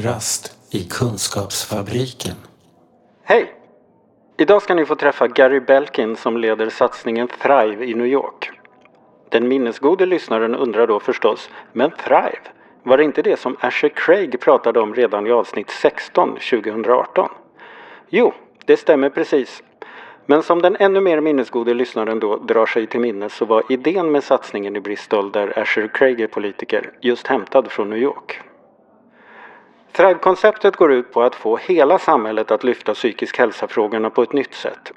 Kafferast i Kunskapsfabriken. Hej! Idag ska ni få träffa Gary Belkin som leder satsningen Thrive i New York. Den minnesgode lyssnaren undrar då förstås, men Thrive? Var det inte det som Asher Craig pratade om redan i avsnitt 16 2018? Jo, det stämmer precis. Men som den ännu mer minnesgode lyssnaren då drar sig till minnes så var idén med satsningen i Bristol där Asher Craig är politiker just hämtad från New York. Thrive-konceptet går ut på att få hela samhället att lyfta psykisk hälsa-frågorna på ett nytt sätt.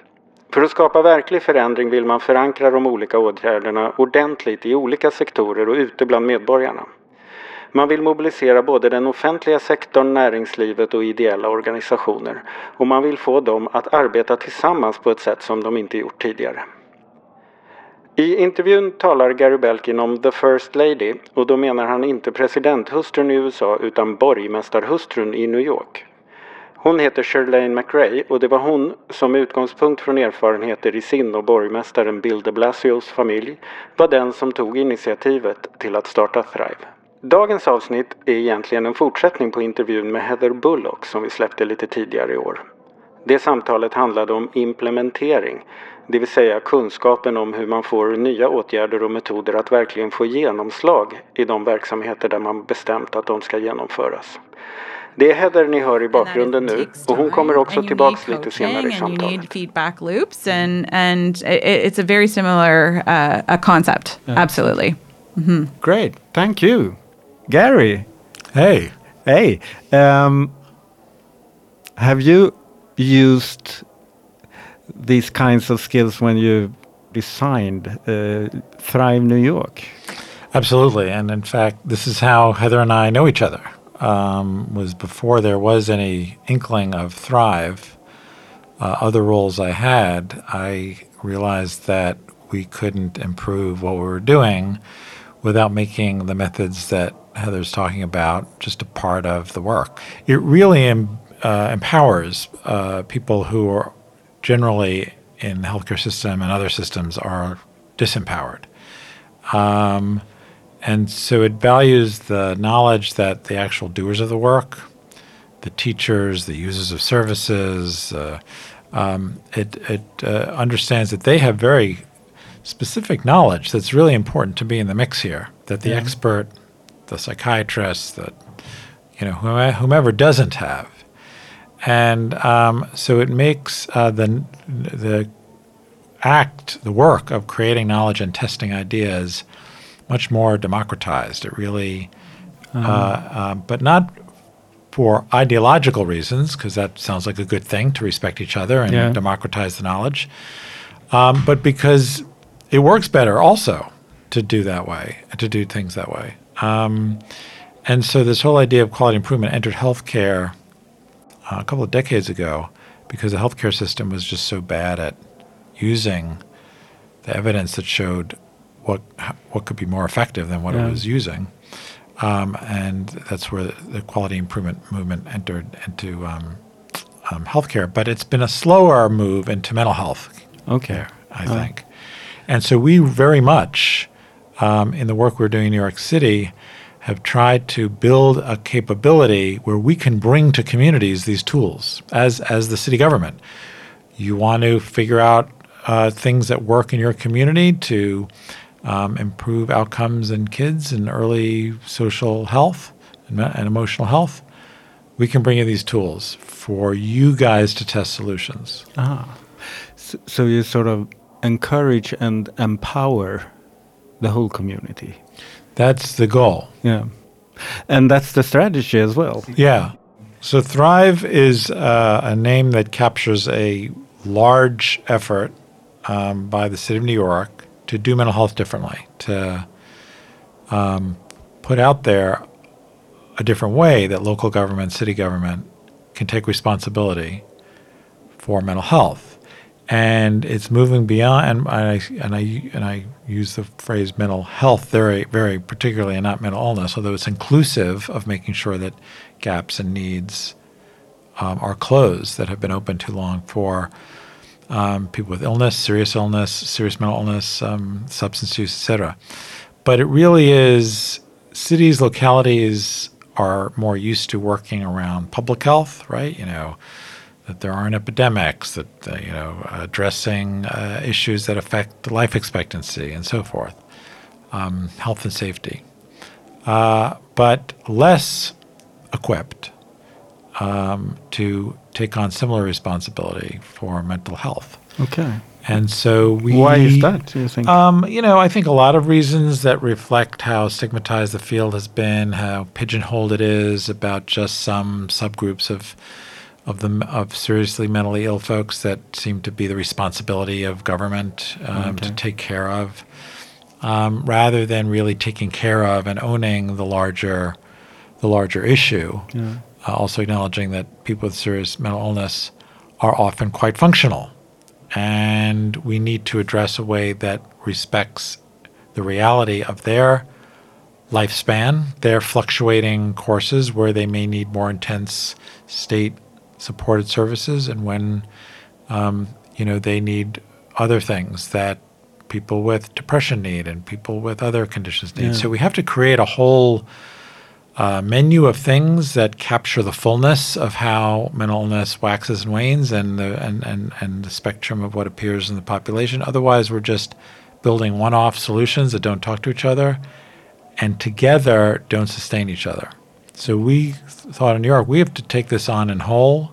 För att skapa verklig förändring vill man förankra de olika åtgärderna ordentligt i olika sektorer och ute bland medborgarna. Man vill mobilisera både den offentliga sektorn, näringslivet och ideella organisationer. Och man vill få dem att arbeta tillsammans på ett sätt som de inte gjort tidigare. I intervjun talar Gary Belkin om The First Lady och då menar han inte presidenthustrun i USA utan borgmästarhustrun i New York. Hon heter Shirlane McRae och det var hon som med utgångspunkt från erfarenheter i sin och borgmästaren Bill de Blasios familj var den som tog initiativet till att starta Thrive. Dagens avsnitt är egentligen en fortsättning på intervjun med Heather Bullock som vi släppte lite tidigare i år. Det samtalet handlade om implementering, det vill säga kunskapen om hur man får nya åtgärder och metoder att verkligen få genomslag i de verksamheter där man bestämt att de ska genomföras. Det är Heather ni hör i bakgrunden nu och hon kommer också tillbaks lite senare i samtalet. feedback loops and and it's a very similar uh, a concept. Yeah. Absolutely. Mm -hmm. Great, thank you, Gary. Hey. Hey. Um, have you used these kinds of skills when you designed uh, Thrive New York? Absolutely, and in fact, this is how Heather and I know each other um, was before there was any inkling of Thrive, uh, other roles I had, I realized that we couldn't improve what we were doing without making the methods that Heather's talking about just a part of the work. It really em- uh, empowers uh, people who are generally in the healthcare system and other systems are disempowered. Um, and so it values the knowledge that the actual doers of the work, the teachers, the users of services, uh, um, it, it uh, understands that they have very specific knowledge that's really important to be in the mix here. That the yeah. expert, the psychiatrist, that you know whomever doesn't have, and um, so it makes uh, the the act, the work of creating knowledge and testing ideas much more democratized. It really, uh-huh. uh, uh, but not for ideological reasons, because that sounds like a good thing to respect each other and yeah. democratize the knowledge, um, but because it works better also to do that way, to do things that way. Um, and so this whole idea of quality improvement entered healthcare uh, a couple of decades ago because the healthcare system was just so bad at using the evidence that showed what what could be more effective than what yeah. it was using. Um, and that's where the quality improvement movement entered into um, um, healthcare. But it's been a slower move into mental health. Okay, I uh. think. And so we very much, um, in the work we're doing in New York City, have tried to build a capability where we can bring to communities these tools as as the city government. You want to figure out uh, things that work in your community to um, improve outcomes in kids and early social health and, and, emotional health, we can bring you these tools for you guys to test solutions. Ah. So, so you sort of encourage and empower the whole community. That's the goal. Yeah. And that's the strategy as well. Yeah. So Thrive is uh, a name that captures a large effort um, by the city of New York to do mental health differently, to um, put out there a different way that local government, city government can take responsibility for mental health. And it's moving beyond, and I, and I, and I use the phrase mental health very, very particularly, and not mental illness, although it's inclusive of making sure that gaps and needs um, are closed that have been open too long for um, people with illness, serious illness, serious mental illness, um, substance use, etc. But it really is cities, localities are more used to working around public health, right? You know, that there aren't epidemics, that uh, you know, addressing uh, issues that affect life expectancy and so forth, um, health and safety, uh, but less equipped um, to take on similar responsibility for mental health. Okay. And so we. Why is that? Do you think? Um, you know, I think a lot of reasons that reflect how stigmatized the field has been, how pigeonholed it is about just some subgroups of of the of seriously mentally ill folks that seem to be the responsibility of government um, to take care of, um, rather than really taking care of and owning the larger the larger issue. yeah. Uh, also acknowledging that people with serious mental illness are often quite functional. And we need to address a way that respects the reality of their lifespan, their fluctuating courses where they may need more intense state supported services, and when um, you know they need other things that people with depression need and people with other conditions need. Yeah. So we have to create a whole uh, menu of things that capture the fullness of how mental illness waxes and wanes and the and, and, and the spectrum of what appears in the population. Otherwise, we're just building one-off solutions that don't talk to each other and together don't sustain each other. So we thought in New York, we have to take this on in whole,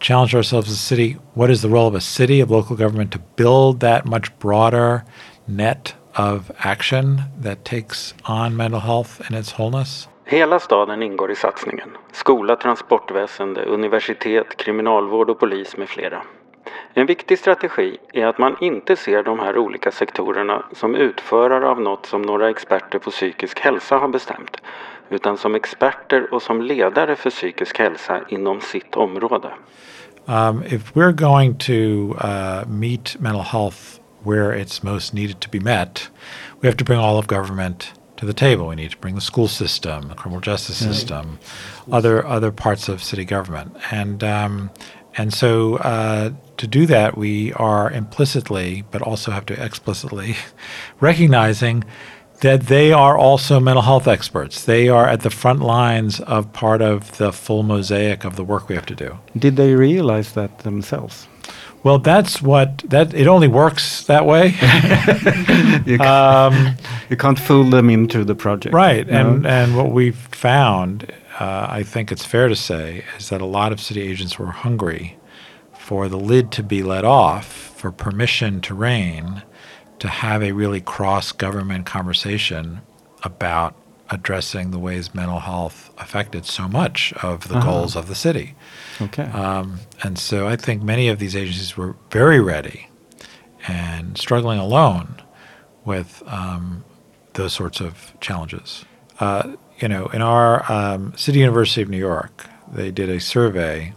challenge ourselves as a city. What is the role of a city, of local government, to build that much broader net of action that takes on mental health in its wholeness? Hela staden ingår i satsningen. Skola, transportväsende, universitet, kriminalvård och polis med flera. En viktig strategi är att man inte ser de här olika sektorerna som utförare av något som några experter på psykisk hälsa har bestämt, utan som experter och som ledare för psykisk hälsa inom sitt område. Um, if we're going to uh, meet mental health where it's most needed to be met, we have to bring all of government to the table. We need to bring the school system, the criminal justice system, other other parts of city government, and um, and so uh, to do that, we are implicitly, but also have to explicitly, recognizing that they are also mental health experts. They are at the front lines of part of the full mosaic of the work we have to do. Did they realize that themselves? Well, that's what that it only works that way. You, ca- um, you can't fool them into the project. right, no? and and what we've found, uh, I think it's fair to say, is that a lot of city agents were hungry for the lid to be let off, for permission to reign, to have a really cross-government conversation about addressing the ways mental health affected so much of the Uh-huh. goals of the city. Okay. Um, and so I think many of these agencies were very ready and struggling alone with um, those sorts of challenges. Uh, you know, in our um, City University of New York, they did a survey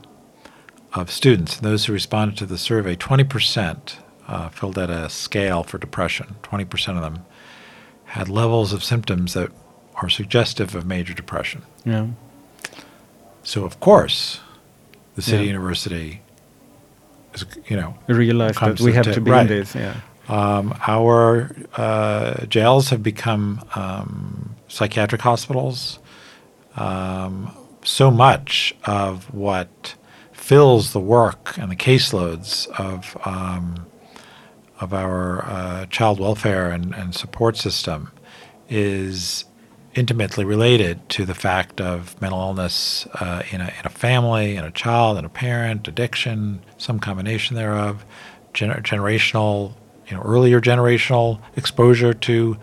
of students. And those who responded to the survey, 20% uh, filled out a scale for depression. 20% of them had levels of symptoms that are suggestive of major depression. yeah. So of course, the city Yeah. university is, you know, You realize that we have ta- to be right. in this. Yeah. um, our uh, jails have become um, psychiatric hospitals. Um, so much of what fills the work and the caseloads of um, of our uh, child welfare and, and support system is intimately related to the fact of mental illness uh, in, a, in a family, in a child, in a parent, addiction, some combination thereof, gener- generational, you know, earlier generational exposure to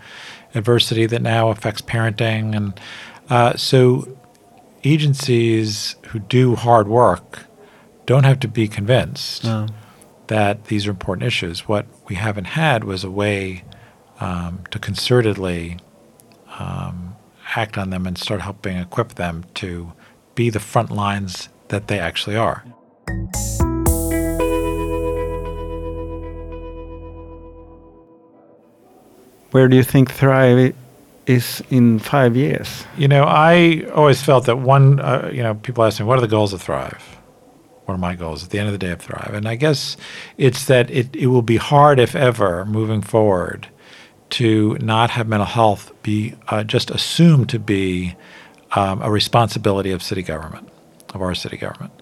adversity that now affects parenting, and uh, so agencies who do hard work don't have to be convinced No. that these are important issues. What we haven't had was a way um, to concertedly um, act on them and start helping equip them to be the front lines that they actually are. Where do you think Thrive is in five years? You know, I always felt that one, uh, you know, people ask me, what are the goals of Thrive? What of my goals at the end of the day of Thrive? And I guess it's that it, it will be hard, if ever, moving forward, to not have mental health be uh, just assumed to be um, a responsibility of city government, of our city government,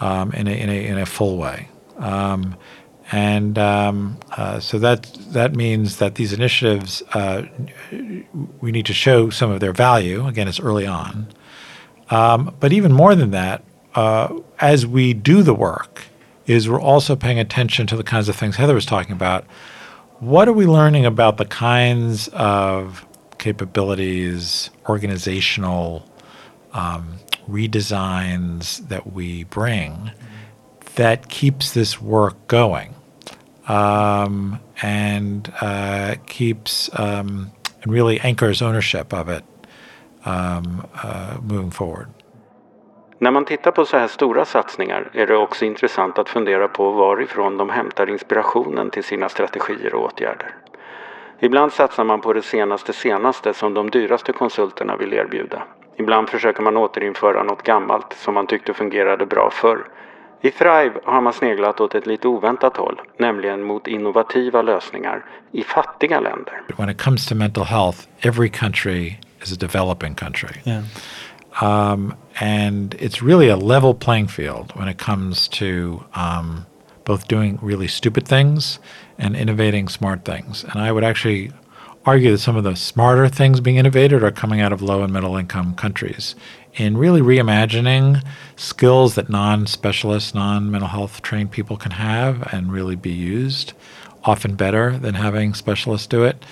um, in, a, in, a, in a full way. Um, and um, uh, so that that means that these initiatives uh, we need to show some of their value. Again, it's early on, um, but even more than that, uh, as we do the work, is we're also paying attention to the kinds of things Heather was talking about. What are we learning about the kinds of capabilities, organizational um, redesigns that we bring that keeps this work going um, and uh, keeps um, and really anchors ownership of it um, uh, moving forward. När man tittar på så här stora satsningar är det också intressant att fundera på varifrån de hämtar inspirationen till sina strategier och åtgärder. Ibland satsar man på det senaste senaste som de dyraste konsulterna vill erbjuda. Ibland försöker man återinföra något gammalt som man tyckte fungerade bra förr. I Thrive har man sneglat åt ett lite oväntat håll, nämligen mot innovativa lösningar i fattiga länder. When it comes to mental health, every country is a developing country. Yeah. Um, and it's really a level playing field when it comes to um, both doing really stupid things and innovating smart things. And I would actually argue that some of the smarter things being innovated are coming out of low and middle income countries in really reimagining skills that non specialist, non mental health trained people can have and really be used, often better than having specialists do it,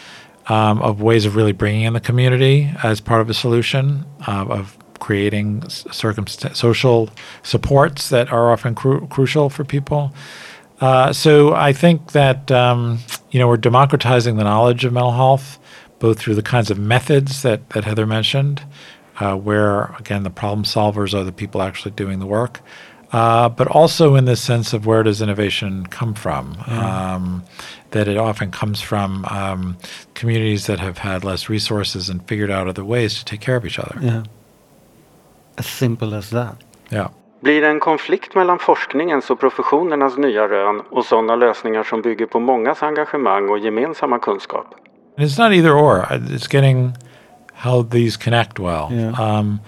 um, of ways of really bringing in the community as part of a solution, uh, of creating circumst- social supports that are often cru- crucial for people. Uh, so I think that um, you know we're democratizing the knowledge of mental health, both through the kinds of methods that that Heather mentioned, uh, where again the problem solvers are the people actually doing the work, uh, but also in the sense of where does innovation come from? Um, that it often comes from um, communities that have had less resources and figured out other ways to take care of each other. Yeah. As simple as that. Yeah. Blir det en konflikt mellan forskningens och professionernas nya rön och sådana lösningar som bygger på mångas engagemang och gemensamma kunskap? It's not either or. It's getting how these connect well. Yeah. Um,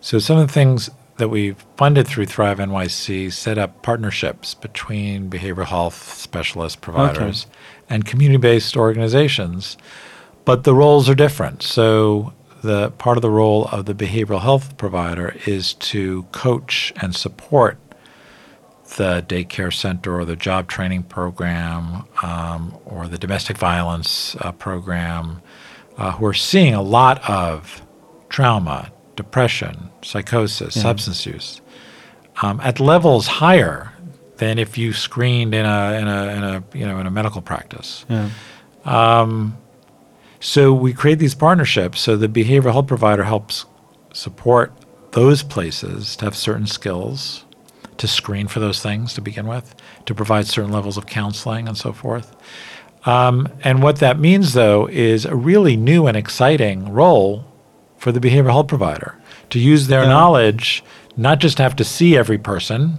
so some of the things that we've funded through Thrive NYC set up partnerships between behavioral health specialist providers and community-based organizations, but the roles are different. So the part of the role of the behavioral health provider is to coach and support the daycare center or the job training program um, or the domestic violence uh, program uh, who are seeing a lot of trauma, depression, psychosis, substance use um, at levels higher than if you screened in a in a in a you know in a medical practice. Yeah. So we create these partnerships so the behavioral health provider helps support those places to have certain skills to screen for those things to begin with, to provide certain levels of counseling and so forth. Um, and what that means, though, is a really new and exciting role for the behavioral health provider to use their Yeah. knowledge, not just have to see every person,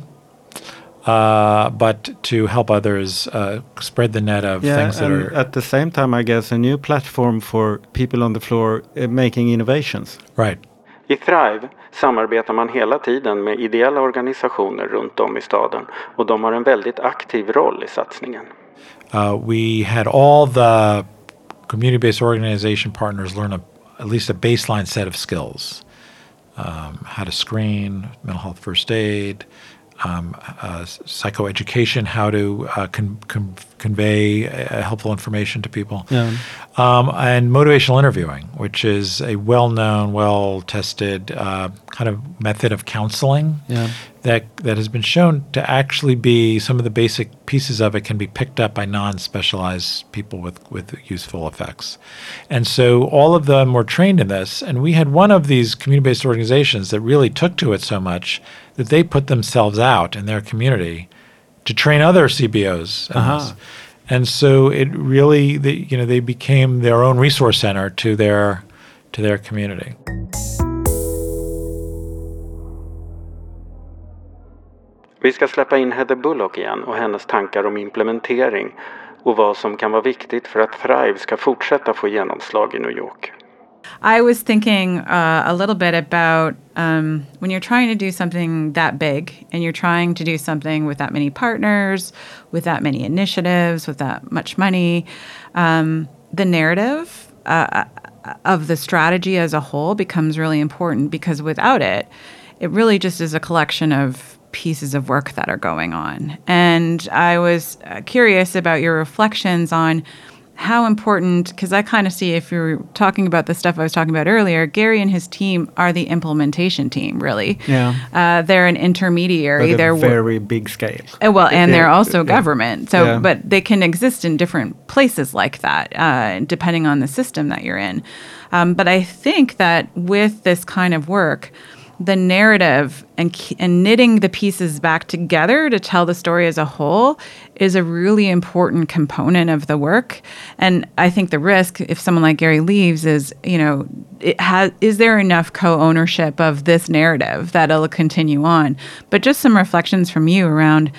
uh, but to help others uh, spread the net of Yeah, things that and are at the same time, I guess a new platform for people on the floor uh, making innovations. right. I Thrive samarbetar man hela tiden med ideella organisationer runt om i staden och de har en väldigt aktiv roll i satsningen. Uh, we had all the community-based organization partners learn a, at least a baseline set of skills: um, how to screen, mental health first aid, um, uh, psychoeducation, how to uh, con- con- convey uh, helpful information to people, Yeah. um, and motivational interviewing, which is a well-known, well-tested uh, kind of method of counseling Yeah. that that has been shown to actually be some of the basic pieces of it can be picked up by non-specialized people with with useful effects and so all of them were trained in this and we had one of these community-based organizations that really took to it so much that they put themselves out in their community to train other cbos Uh-huh. and so it really the, you know they became their own resource center to their to their community Vi ska släppa in Heather Bullock igen och hennes tankar om implementering och vad som kan vara viktigt för att Thrive ska fortsätta få genomslag i New York. I was thinking uh, a little bit about um, when you're trying to do something that big and you're trying to do something with that many partners, with that many initiatives, with that much money, um, the narrative uh, of the strategy as a whole becomes really important because without it, it really just is a collection of pieces of work that are going on. And I was uh, curious about your reflections on how important because i kind of see if you're talking about the stuff i was talking about earlier gary and his team are the implementation team really Yeah. uh, they're an intermediary But they're very big scale. uh, well and they're Yeah, also yeah. government so Yeah. but they can exist in different places like that uh, depending on the system that you're in um, but i think that with this kind of work the narrative and, and knitting the pieces back together to tell the story as a whole is a really important component of the work. And I think the risk, if someone like Gary leaves, is you know, it has is there enough co-ownership of this narrative that it'll continue on? But just some reflections from you around.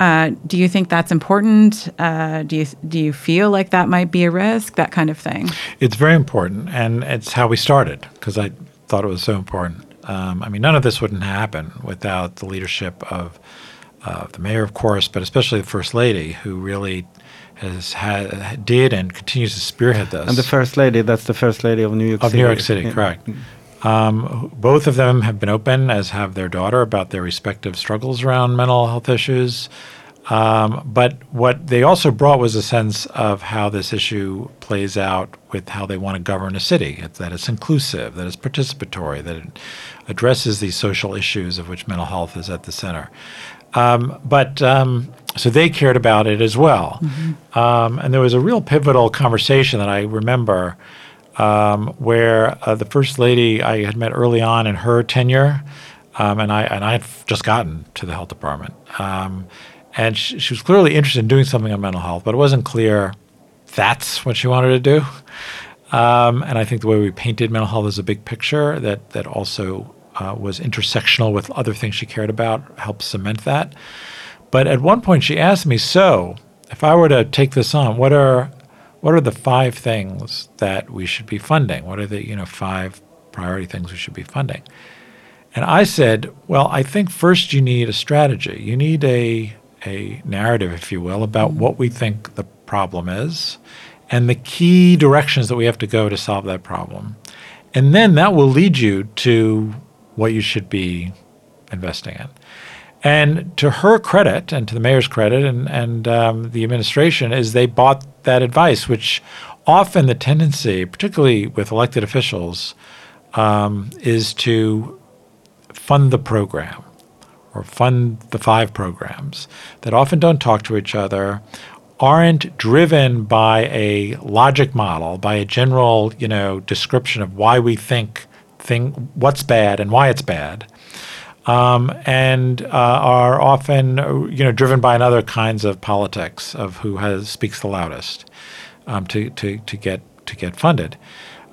Uh, do you think that's important? Uh, do you do you feel like that might be a risk? That kind of thing. It's very important, and it's how we started because I thought it was so important. Um, I mean, none of this wouldn't happen without the leadership of uh, the mayor, of course, but especially the first lady, who really has had did and continues to spearhead this. And the first lady, that's the first lady of New York of City. New York City, Yeah. correct. Um, both of them have been open, as have their daughter, about their respective struggles around mental health issues. Um, but what they also brought was a sense of how this issue plays out with how they want to govern a city that it's inclusive, that it's participatory, that it addresses these social issues of which mental health is at the center. Um, but um, so they cared about it as well. Um, and there was a real pivotal conversation that I remember um, where uh, the first lady I had met early on in her tenure, um, and I and I had just gotten to the health department, um, and she, she was clearly interested in doing something on mental health, but it wasn't clear that's what she wanted to do. Um, and I think the way we painted mental health as a big picture that that also uh, was intersectional with other things she cared about helped cement that. But at one point, she asked me, "So, if I were to take this on, what are what are the five things that we should be funding? What are the you know five priority things we should be funding?" And I said, "Well, I think first you need a strategy. You need a a narrative, if you will, about what we think the problem is, and the key directions that we have to go to solve that problem, and then that will lead you to what you should be investing in." And to her credit, and to the mayor's credit, and and um, the administration, is they bought that advice, which often the tendency, particularly with elected officials, um, is to fund the program or fund the five programs that often don't talk to each other, aren't driven by a logic model, by a general, you know, description of why we think thing what's bad and why it's bad um, and uh, are often you know driven by another kinds of politics of who has speaks the loudest um, to, to, to get to get funded.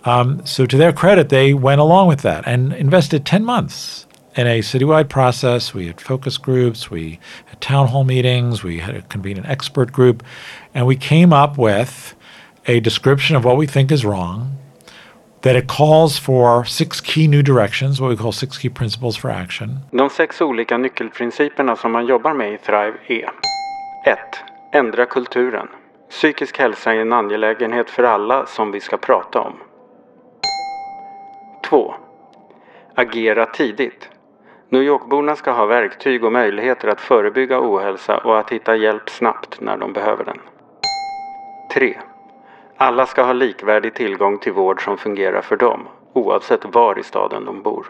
Um, so to their credit, they went along with that and invested 10 months in a citywide process. We had focus groups, we had town hall meetings, we had convened an expert group, and we came up with a description of what we think is wrong, that it calls for six key new directions, what we call six key principles for action. De sex olika nyckelprinciperna som man jobbar med i Thrive är 1. Ändra kulturen. Psykisk hälsa är en angelägenhet för alla som vi ska prata om. 2. Agera tidigt. New Yorkborna ska ha verktyg och möjligheter att förebygga ohälsa och att hitta hjälp snabbt när de behöver den. 3. Alla ska ha likvärdig tillgång till vård som fungerar för dem, oavsett var i staden de bor.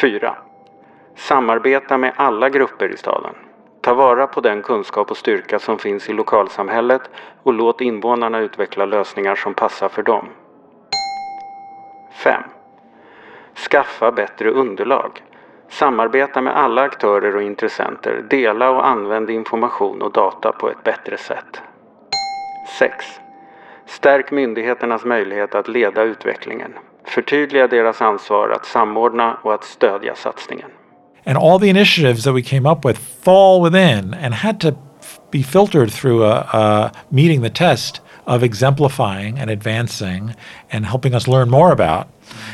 4. Samarbeta med alla grupper i staden. Ta vara på den kunskap och styrka som finns i lokalsamhället och låt invånarna utveckla lösningar som passar för dem. 5. Skaffa bättre underlag. Samarbeta med alla aktörer och intressenter. Dela och använd information och data på ett bättre sätt. 6. Stärk myndigheternas möjlighet att leda utvecklingen. Förtydliga deras ansvar att samordna och att stödja satsningen. And all the initiatives that we came up with fall within and had to be filtered through a, a meeting the test of exemplifying and advancing and helping us learn more about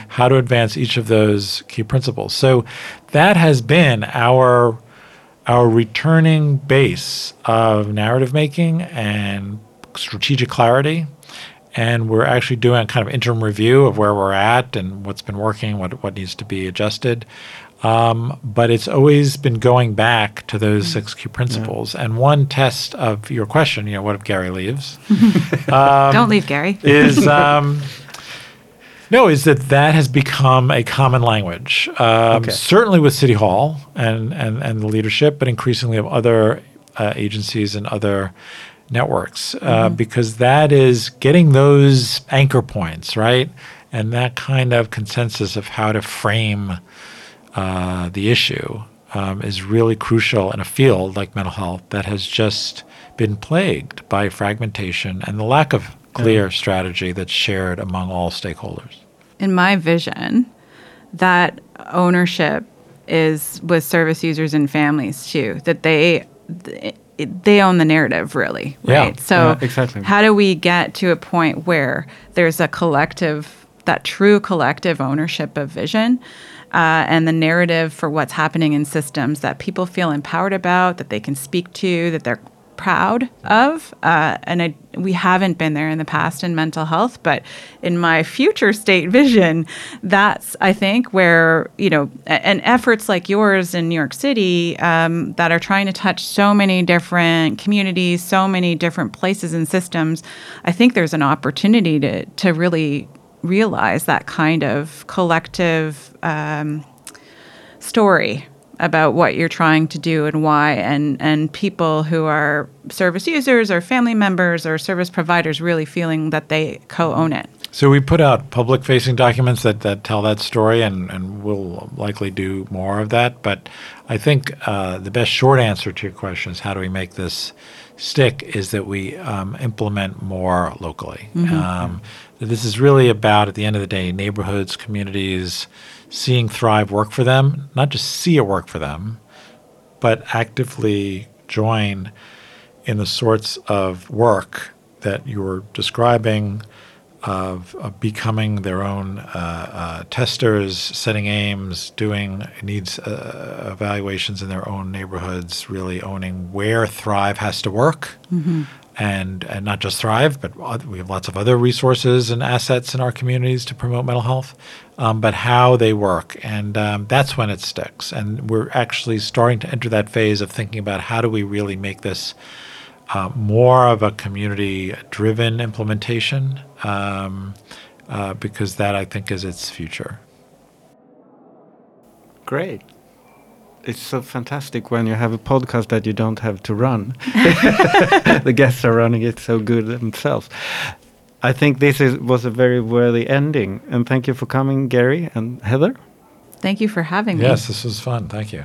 how to advance each of those key principles. So that has been our our returning base of narrative making and strategic clarity. And we're actually doing a kind of interim review of where we're at and what's been working, what, what needs to be adjusted. Um, but it's always been going back to those six key principles. Yeah. And one test of your question, you know, what if Gary leaves? um, Don't leave Gary. is um, no, is that that has become a common language. Um, okay. Certainly with City Hall and, and, and the leadership, but increasingly of other uh, agencies and other networks, uh, mm-hmm. because that is getting those anchor points, right? And that kind of consensus of how to frame uh, the issue um, is really crucial in a field like mental health that has just been plagued by fragmentation and the lack of clear strategy that's shared among all stakeholders. In my vision, that ownership is with service users and families too. That they they own the narrative really, right? Yeah, so yeah, exactly. how do we get to a point where there's a collective, that true collective ownership of vision? Uh, and the narrative for what's happening in systems that people feel empowered about, that they can speak to, that they're proud of. Uh, and I, we haven't been there in the past in mental health, but in my future state vision, that's, I think, where, you know, and efforts like yours in New York City um, that are trying to touch so many different communities, so many different places and systems, I think there's an opportunity to, to really realize that kind of collective um, story about what you're trying to do and why and and people who are service users or family members or service providers really feeling that they co-own it so we put out public facing documents that, that tell that story and, and we'll likely do more of that but i think uh, the best short answer to your question is how do we make this stick is that we um, implement more locally mm-hmm. um, this is really about at the end of the day neighborhoods communities seeing Thrive work for them, not just see it work for them, but actively join in the sorts of work that you were describing of, of becoming their own uh, uh, testers, setting aims, doing needs uh, evaluations in their own neighborhoods, really owning where Thrive has to work. Mm-hmm and and not just thrive, but we have lots of other resources and assets in our communities to promote mental health. Um, but how they work, and um, that's when it sticks. And we're actually starting to enter that phase of thinking about how do we really make this uh, more of a community-driven implementation, um, uh, because that I think is its future. Great it's so fantastic when you have a podcast that you don't have to run. the guests are running it so good themselves. I think this is, was a very worthy ending. And thank you for coming, Gary and Heather. Thank you for having me. Yes, this was fun. Thank you.